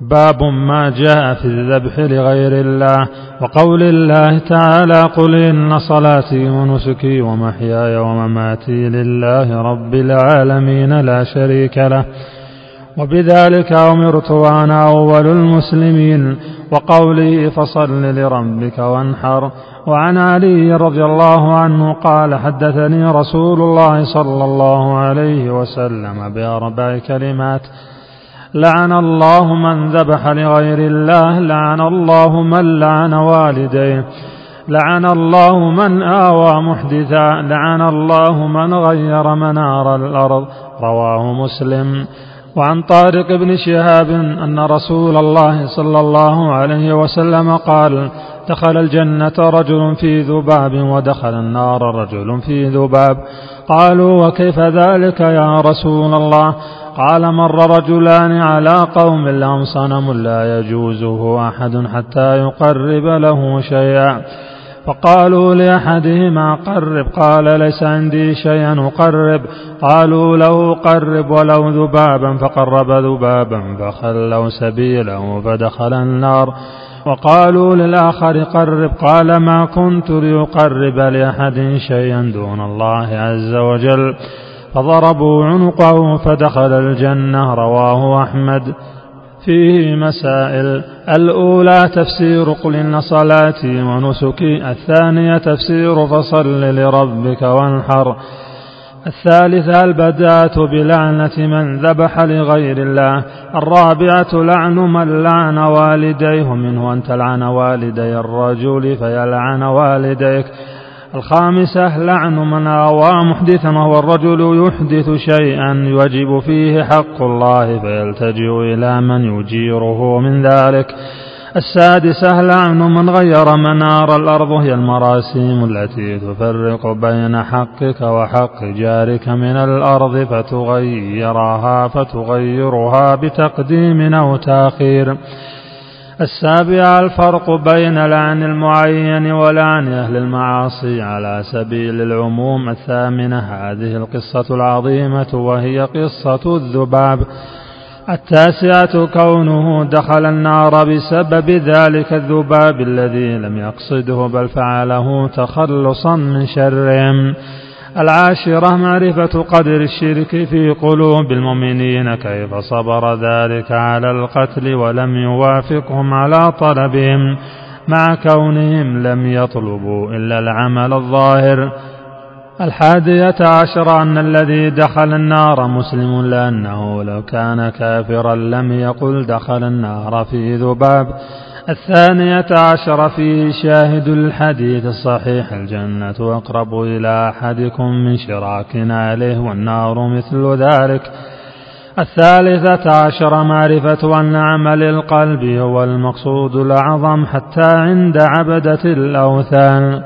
باب ما جاء في الذبح لغير الله. وقول الله تعالى قل إن صلاتي ونسكي ومحياي ومماتي لله رب العالمين لا شريك له وبذلك أمرت وأنا أول المسلمين. وقوله فصل لربك وانحر وعن علي رضي الله عنه قال حدثني رسول الله صلى الله عليه وسلم بأربع كلمات لعن الله من ذبح لغير الله لعن الله من لعن والديه لعن الله من آوى محدثا لعن الله من غير منار الأرض. رواه مسلم. وعن طارق بن شهاب أن رسول الله صلى الله عليه وسلم قال دخل الجنة رجل في ذباب ودخل النار رجل في ذباب. قالوا وكيف ذلك يا رسول الله؟ قال مر رجلان على قوم لهم صنم لا يجوزه أحد حتى يقرب له شيئا. فقالوا لأحدهما قرب قال ليس عندي شيئا أقرب. قالوا له قرب ولو ذبابا فقرب ذبابا فخلوا سبيله فدخل النار. وقالوا للآخر قرب قال ما كنت لأقرب لأحد شيئا دون الله عز وجل. فضربوا عنقه فدخل الجنة رواه أحمد. فيه مسائل الأولى تفسير قل إن صلاتي ونسكي الثانية تفسير فصل لربك وانحر. الثالثة البداة بلعنة من ذبح لغير الله. الرابعة لعن من لعن والديه منه أن تلعن والدي الرجل فيلعن والديك. الخامسة لعن من آوى محدثا وهو الرجل يحدث شيئا يجب فيه حق الله فيلتجئ إلى من يجيره من ذلك. السادسة لعن من غير منار الأرض هي المراسيم التي تفرق بين حقك وحق جارك من الأرض فتغيرها فتغيرها بتقديم أو تأخير. السابعة الفرق بين لعن المعين ولعن أهل المعاصي على سبيل العموم الثامنة. هذه القصة العظيمة وهي قصة الذباب. التاسعة كونه دخل النار بسبب ذلك الذباب الذي لم يقصده بل فعله تخلصا من شرهم. العاشرة معرفة قدر الشرك في قلوب المؤمنين كيف صبر ذلك على القتل ولم يوافقهم على طلبهم. مع كونهم لم يطلبوا إلا العمل الظاهر. الحادية عشر أن الذي دخل النار مسلم لأنه لو كان كافرا لم يقل دخل النار في ذباب. الثانية عشر فيه شاهد الحديث الصحيح الجنة أقرب إلى أحدكم من شراك عليه والنار مثل ذلك. الثالثة عشر معرفة أن عمل القلب هو المقصود الأعظم حتى عند عبدة الأوثان.